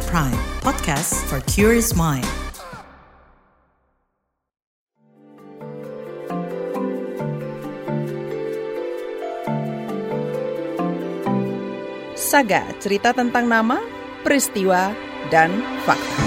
At Prime, podcast for curious mind. Saga, cerita tentang nama, peristiwa, dan fakta.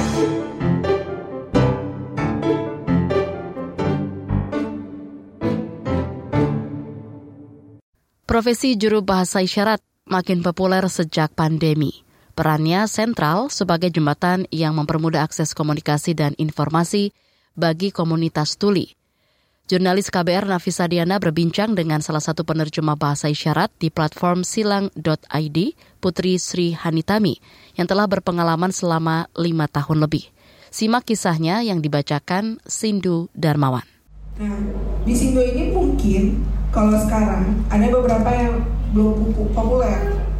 Profesi juru bahasa isyarat makin populer sejak pandemi. Perannya sentral sebagai jembatan yang mempermudah akses komunikasi dan informasi bagi komunitas tuli. Jurnalis KBR Nafisa Diana berbincang dengan salah satu penerjemah bahasa isyarat di platform silang.id, Putri Sri Hanitami, yang telah berpengalaman selama lima tahun lebih. Simak kisahnya yang dibacakan Sindu Darmawan. Nah, di Sindo ini mungkin kalau sekarang ada beberapa yang belum populer.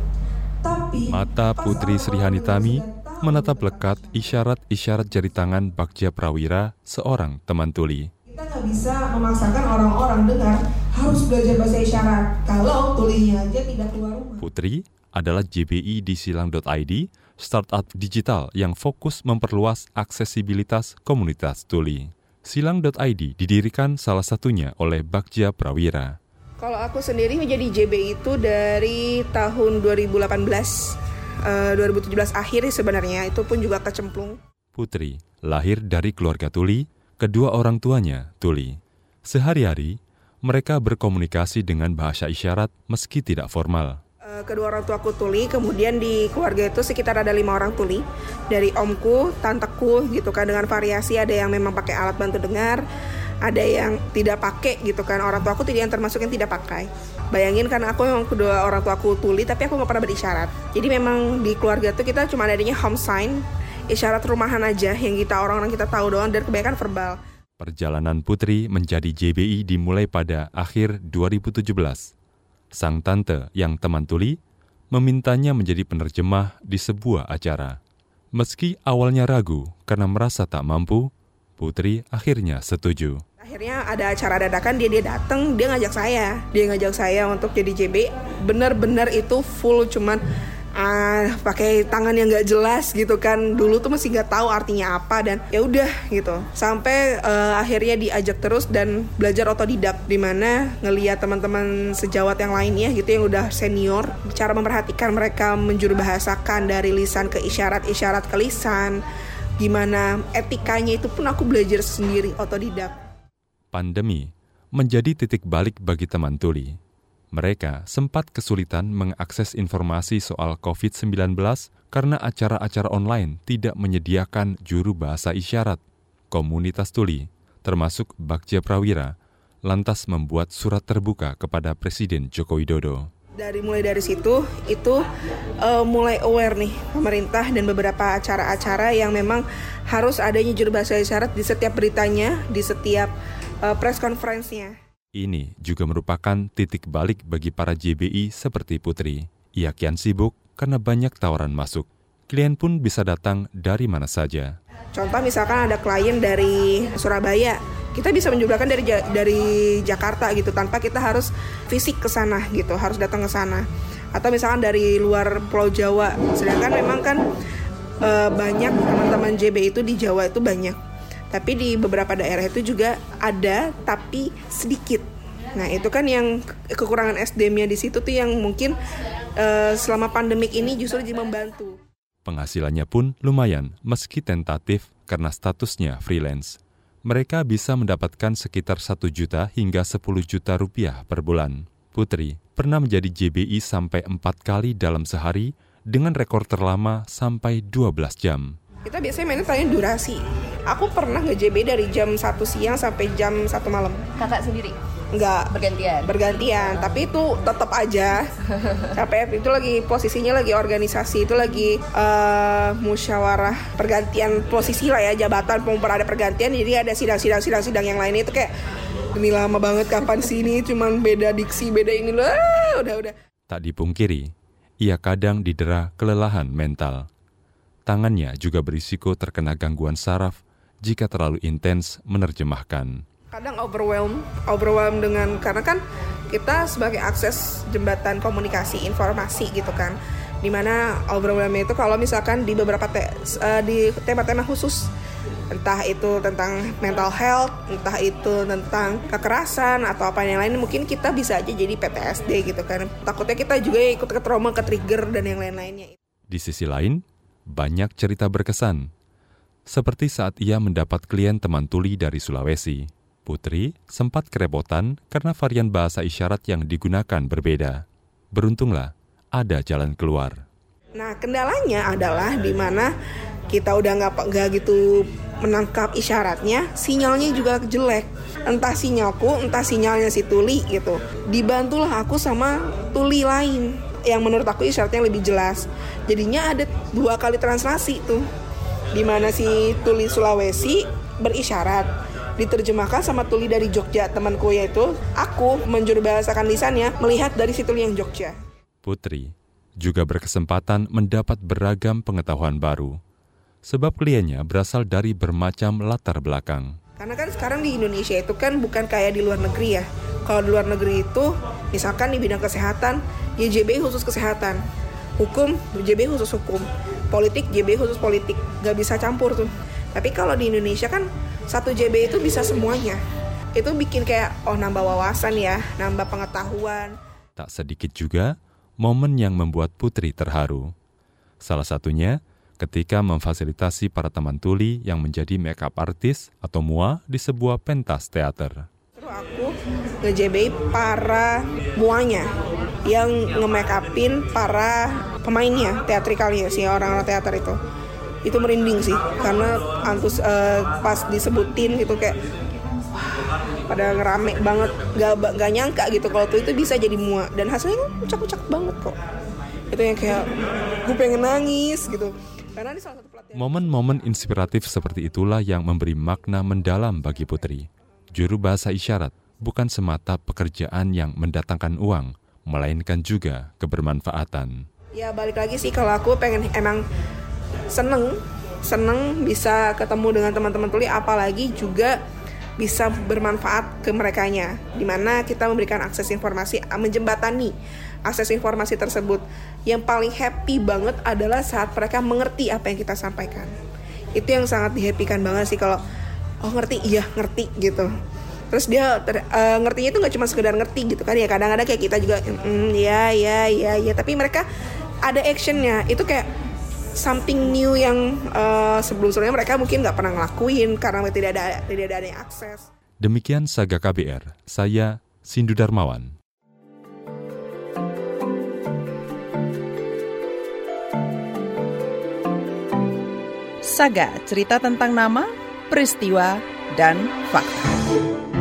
Mata Putri Sri Hanitami menatap lekat isyarat-isyarat jari tangan Bagja Prawira, seorang teman tuli. Kita nggak bisa memaksakan orang-orang dengar harus belajar bahasa isyarat kalau tulinya aja tidak keluar rumah. Putri adalah JBI di silang.id, startup digital yang fokus memperluas aksesibilitas komunitas tuli. Silang.id didirikan salah satunya oleh Bagja Prawira. Kalau aku sendiri menjadi JB itu dari tahun 2018, eh, 2017 akhir sebenarnya, itu pun juga kecemplung. Putri lahir dari keluarga tuli, kedua orang tuanya tuli. Sehari-hari, mereka berkomunikasi dengan bahasa isyarat meski tidak formal. Eh, kedua orang tuaku tuli, kemudian di keluarga itu sekitar ada lima orang tuli. Dari omku, tanteku gitu kan dengan variasi ada yang memang pakai alat bantu dengar, ada yang tidak pakai gitu kan. Orang tuaku tidak yang termasuk yang tidak pakai. Bayangin kan aku memang kedua orang tuaku tuli tapi aku nggak pernah berisyarat. Jadi memang di keluarga itu kita cuma adanya home sign, isyarat rumahan aja yang kita orang-orang kita tahu doang dan kebanyakan verbal. Perjalanan Putri menjadi JBI dimulai pada akhir 2017 sang tante yang teman tuli memintanya menjadi penerjemah di sebuah acara. Meski awalnya ragu karena merasa tak mampu, Putri akhirnya setuju. Akhirnya ada acara dadakan dia dia datang dia ngajak saya. Dia ngajak saya untuk jadi JB bener-bener itu full cuman ah pakai tangan yang nggak jelas gitu kan. Dulu tuh masih nggak tahu artinya apa dan ya udah gitu. Sampai uh, akhirnya diajak terus dan belajar otodidak di mana ngelihat teman-teman sejawat yang lainnya gitu yang udah senior cara memperhatikan mereka menjuru bahasakan dari lisan ke isyarat isyarat ke lisan. Gimana etikanya itu pun aku belajar sendiri otodidak pandemi menjadi titik balik bagi teman tuli mereka sempat kesulitan mengakses informasi soal COVID-19 karena acara-acara online tidak menyediakan juru bahasa isyarat. Komunitas tuli, termasuk Bagja Prawira, lantas membuat surat terbuka kepada Presiden Joko Widodo. Dari mulai dari situ, itu uh, mulai aware nih pemerintah dan beberapa acara-acara yang memang harus adanya juru bahasa isyarat di setiap beritanya, di setiap uh, press conference-nya. Ini juga merupakan titik balik bagi para JBI seperti Putri. Ia kian sibuk karena banyak tawaran masuk. Klien pun bisa datang dari mana saja. Contoh misalkan ada klien dari Surabaya, kita bisa menjumlahkan dari dari Jakarta gitu tanpa kita harus fisik ke sana gitu, harus datang ke sana. Atau misalkan dari luar Pulau Jawa, sedangkan memang kan e, banyak teman-teman JB itu di Jawa itu banyak tapi di beberapa daerah itu juga ada tapi sedikit. Nah itu kan yang kekurangan SDM-nya di situ tuh yang mungkin uh, selama pandemik ini justru jadi membantu. Penghasilannya pun lumayan meski tentatif karena statusnya freelance. Mereka bisa mendapatkan sekitar 1 juta hingga 10 juta rupiah per bulan. Putri pernah menjadi JBI sampai 4 kali dalam sehari dengan rekor terlama sampai 12 jam kita biasanya mainnya tanya durasi. Aku pernah nge-JB dari jam 1 siang sampai jam 1 malam. Kakak sendiri? Enggak. Bergantian? Bergantian. Tapi itu tetap aja capek. Itu lagi posisinya lagi organisasi. Itu lagi uh, musyawarah pergantian posisi lah ya. Jabatan pernah ada pergantian. Jadi ada sidang-sidang-sidang-sidang yang lainnya itu kayak ini lama banget kapan sih ini cuman beda diksi beda ini loh udah udah tak dipungkiri ia kadang didera kelelahan mental tangannya juga berisiko terkena gangguan saraf jika terlalu intens menerjemahkan. Kadang overwhelm, overwhelm dengan karena kan kita sebagai akses jembatan komunikasi informasi gitu kan. di mana obrolannya itu kalau misalkan di beberapa te, uh, di tema-tema khusus entah itu tentang mental health, entah itu tentang kekerasan atau apa yang lain mungkin kita bisa aja jadi PTSD gitu kan. Takutnya kita juga ikut ke trauma, ke trigger dan yang lain-lainnya. Di sisi lain, banyak cerita berkesan. Seperti saat ia mendapat klien teman tuli dari Sulawesi. Putri sempat kerepotan karena varian bahasa isyarat yang digunakan berbeda. Beruntunglah, ada jalan keluar. Nah, kendalanya adalah di mana kita udah nggak gitu menangkap isyaratnya, sinyalnya juga jelek. Entah sinyalku, entah sinyalnya si Tuli gitu. Dibantulah aku sama Tuli lain yang menurut aku isyaratnya lebih jelas. Jadinya ada dua kali translasi tuh. Di mana si Tuli Sulawesi berisyarat diterjemahkan sama tuli dari Jogja temanku yaitu aku menjuru bahasakan lisannya melihat dari si tuli yang Jogja. Putri juga berkesempatan mendapat beragam pengetahuan baru sebab kliennya berasal dari bermacam latar belakang. Karena kan sekarang di Indonesia itu kan bukan kayak di luar negeri ya. Kalau di luar negeri itu misalkan di bidang kesehatan, YJB khusus kesehatan. Hukum, YJB khusus hukum. Politik, JB khusus politik. Gak bisa campur tuh. Tapi kalau di Indonesia kan satu JB itu bisa semuanya. Itu bikin kayak oh nambah wawasan ya, nambah pengetahuan. Tak sedikit juga momen yang membuat Putri terharu. Salah satunya ketika memfasilitasi para teman tuli yang menjadi makeup artis atau MUA di sebuah pentas teater. Aku nge-JB para muanya yang nge-makeupin para pemainnya, teatrikalnya si orang-orang teater itu. Itu merinding sih karena antus uh, pas disebutin gitu kayak pada ngerame banget. Gak, gak nyangka gitu kalau tuh itu bisa jadi mua. Dan hasilnya ucap-ucap banget kok. Itu yang kayak gue pengen nangis gitu. Karena ini salah satu momen-momen inspiratif seperti itulah yang memberi makna mendalam bagi Putri. Juru bahasa isyarat bukan semata pekerjaan yang mendatangkan uang melainkan juga kebermanfaatan. Ya balik lagi sih kalau aku pengen emang seneng seneng bisa ketemu dengan teman-teman tuli apalagi juga bisa bermanfaat ke mereka nya di mana kita memberikan akses informasi menjembatani akses informasi tersebut. Yang paling happy banget adalah saat mereka mengerti apa yang kita sampaikan. Itu yang sangat dihappykan banget sih kalau oh ngerti iya ngerti gitu terus dia ter, uh, ngertinya itu nggak cuma sekedar ngerti gitu kan ya kadang-kadang kayak kita juga mm, ya ya ya ya tapi mereka ada actionnya itu kayak something new yang uh, sebelum-sebelumnya mereka mungkin nggak pernah ngelakuin karena tidak ada tidak ada yang akses. Demikian Saga KBR, saya Sindu Darmawan. Saga, cerita tentang nama, peristiwa, dan fakta.